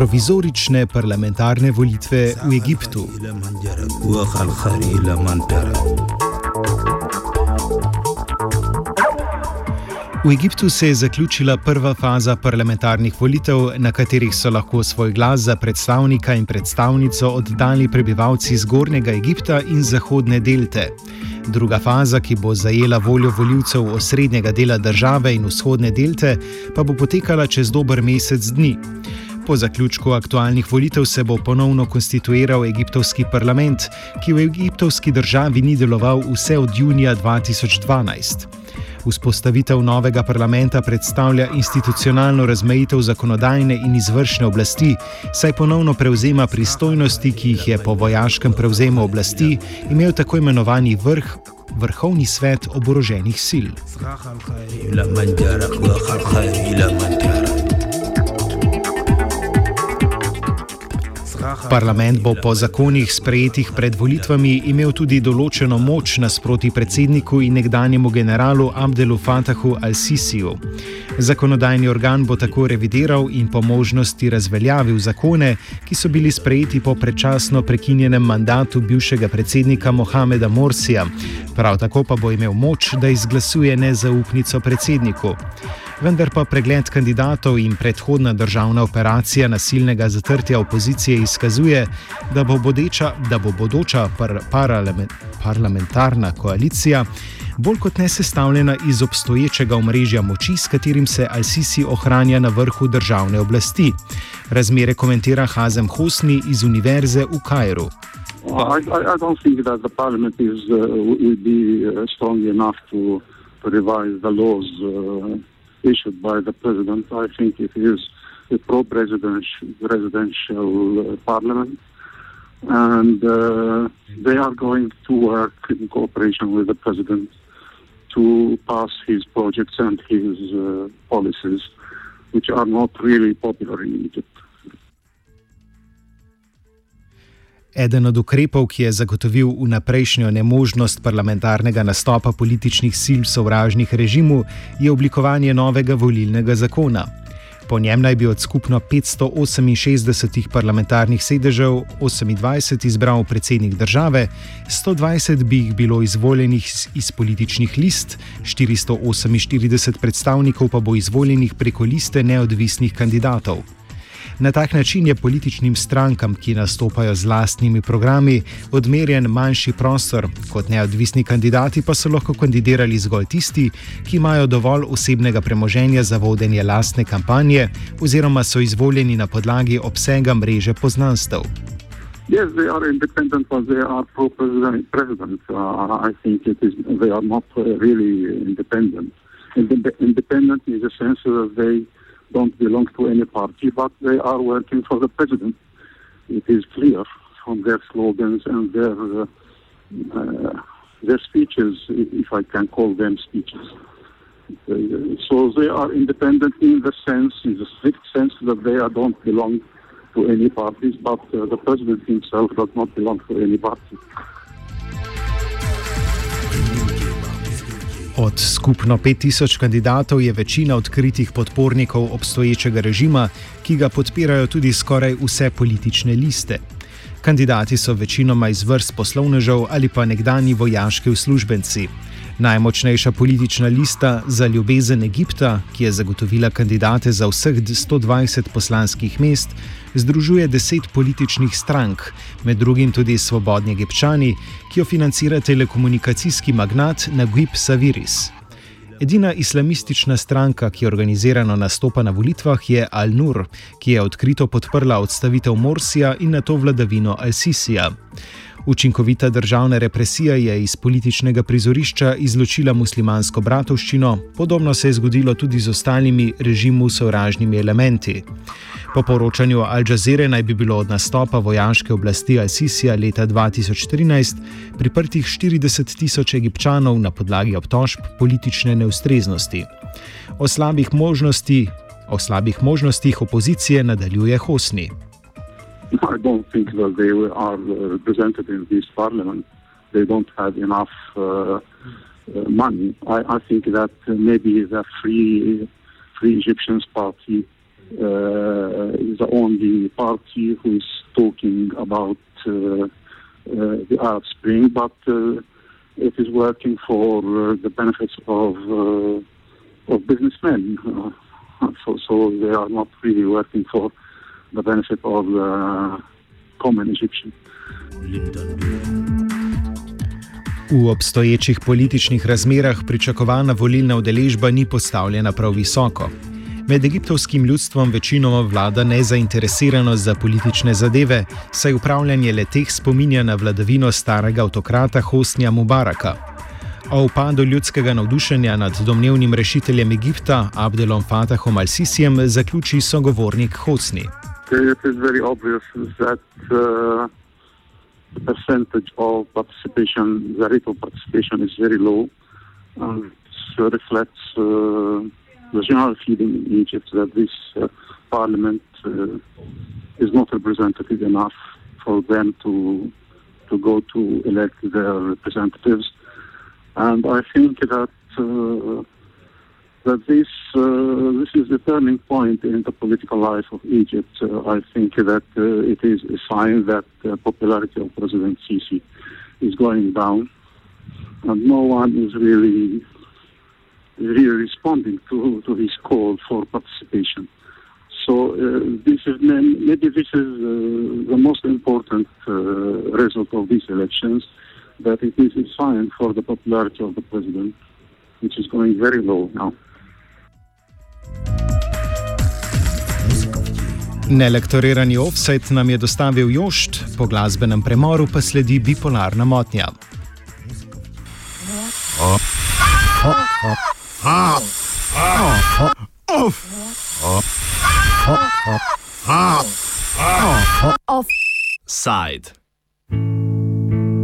Provizorične parlamentarne volitve v Egiptu. V Egiptu se je zaključila prva faza parlamentarnih volitev, na katerih so lahko svoj glas za predstavnika in predstavnico oddali prebivalci Zgornjega Egipta in Zahodne delte. Druga faza, ki bo zajela voljo voljivcev osrednjega dela države in vzhodne delte, pa bo potekala čez dober mesec dni. Po zaključku aktualnih volitev se bo ponovno konstituiral egiptovski parlament, ki v egiptovski državi ni deloval vse od junija 2012. Vzpostavitev novega parlamenta predstavlja institucionalno razmejitev zakonodajne in izvršne oblasti, saj ponovno prevzema pristojnosti, ki jih je po vojaškem prevzemu oblasti imel tako imenovani vrh. Vrhovni svet oboroženih sil. Parlament bo po zakonih sprejetih pred volitvami imel tudi določeno moč nasproti predsedniku in nekdanjemu generalu Abdelu Fatahu al-Sisiju. Zakonodajni organ bo tako revidiral in po možnosti razveljavil zakone, ki so bili sprejeti po predčasno prekinjenem mandatu bivšega predsednika Mohameda Morsija. Prav tako pa bo imel moč, da izglasuje nezaupnico predsedniku vendar pa pregled kandidatov in predhodna državna operacija nasilnega zatrtja opozicije izkazuje, da bo, bodeča, da bo bodoča par, parlamentarna koalicija bolj kot ne sestavljena iz obstoječega omrežja moči, s katerim se Al-Sisi ohranja na vrhu državne oblasti. Razmere komentira Hazem Hosni iz Univerze v Kajru. Well, I, I don't think that the parliament is, uh, will be uh, strong enough to, revise the laws uh, issued by the president. I think it is a pro-presidential residential uh, parliament, and uh, they are going to work in cooperation with the president to pass his projects and his uh, policies, which are not really popular in Egypt. Eden od ukrepov, ki je zagotovil vnaprejšnjo nemožnost parlamentarnega nastopa političnih sil sovražnih režimov, je oblikovanje novega volilnega zakona. Po njem naj bi od skupno 568 parlamentarnih sedežev 28 izbral predsednik države, 120 bi jih bilo izvoljenih iz političnih list, 448 predstavnikov pa bo izvoljenih preko liste neodvisnih kandidatov. Na tak način je političnim strankam, ki nastopajo z lastnimi programi, odmerjen manjši prostor, kot neodvisni kandidati pa so lahko kandidirali zgolj tisti, ki imajo dovolj osebnega premoženja za vodenje lastne kampanje oziroma so izvoljeni na podlagi obsega mreže poznanstev. Yes, they are independent, but they are pro-president. President. Uh, I think it is. They are not uh, really independent. Independent in the sense that they don't belong to any party, but they are working for the president. It is clear from their slogans and their uh, uh, their speeches, if I can call them speeches. Uh, so they are independent in the sense, in the strict sense, that they don't belong to any parties, but uh, the president himself does not belong to any party. Od skupno 5000 kandidatov je večina odkritih podpornikov obstoječega režima, ki ga podpirajo tudi skoraj vse politične liste. Kandidati so večinoma iz vrst poslovnežev ali pa nekdani vojaški uslužbenci. Najmočnejša politična lista za ljubezen Egipta, ki je zagotovila kandidate za vseh 120 poslanskih mest, združuje deset političnih strank, med drugim tudi Svobodni Egipčani, ki jo financira telekomunikacijski magnat Naguib Saviris. Edina islamistična stranka, ki organizirano nastopa na volitvah, je Al-Nur, ki je odkrito podprla odstavitev Morsija in na to vladavino Al-Sisija. Učinkovita državna represija je iz političnega prizorišča izločila muslimansko bratovščino, podobno se je zgodilo tudi z ostalimi režimu sovražnimi elementi. Po poročanju Al Jazeera naj bi bilo od nastopa vojaške oblasti Al-Sisija leta 2013 priprtih 40 tisoč egipčanov na podlagi obtožb politične neustreznosti. O slabih, možnosti, o slabih možnostih opozicije nadaljuje Hosni. I don't think that they are represented in this parliament. They don't have enough uh, uh, money. I, I, think that maybe the Free Free Egyptians Party uh, is the only party who is talking about uh, uh, the Arab Spring, but uh, it is working for uh, the benefits of uh, of businessmen. Uh, so, so they are not really working for the benefit of the common Egyptian. V obstoječih političnih razmerah pričakovana volilna udeležba ni postavljena prav visoko. Med egiptovskim ljudstvom večinoma vlada nezainteresiranost za politične zadeve, saj upravljanje leteh spominja na vladavino starega avtokrata Hosnija Mubaraka. O upadu ljudskega navdušenja nad domnevnim rešiteljem Egipta Abdelom Fatahom al-Sisijem zaključi sogovornik Hosni. The percentage of participation, the rate of participation is very low, and it reflects uh, the general feeling in Egypt that this uh, parliament uh, is not representative enough for them to to go to elect their representatives, and I think that uh, that this uh, is the turning point in the political life of Egypt. Uh, I think that uh, it is a sign that the popularity of President Sisi is going down, and no one is really really responding to, to his call for participation. So uh, this is maybe this is uh, the most important uh, result of these elections, that it is a sign for the popularity of the president, which is going very low now. Nelektorirani offset nam je dostavil Jošt, po glasbenem premoru pa sledi bipolarna motnja. Oh. Oh. Oh. Offside.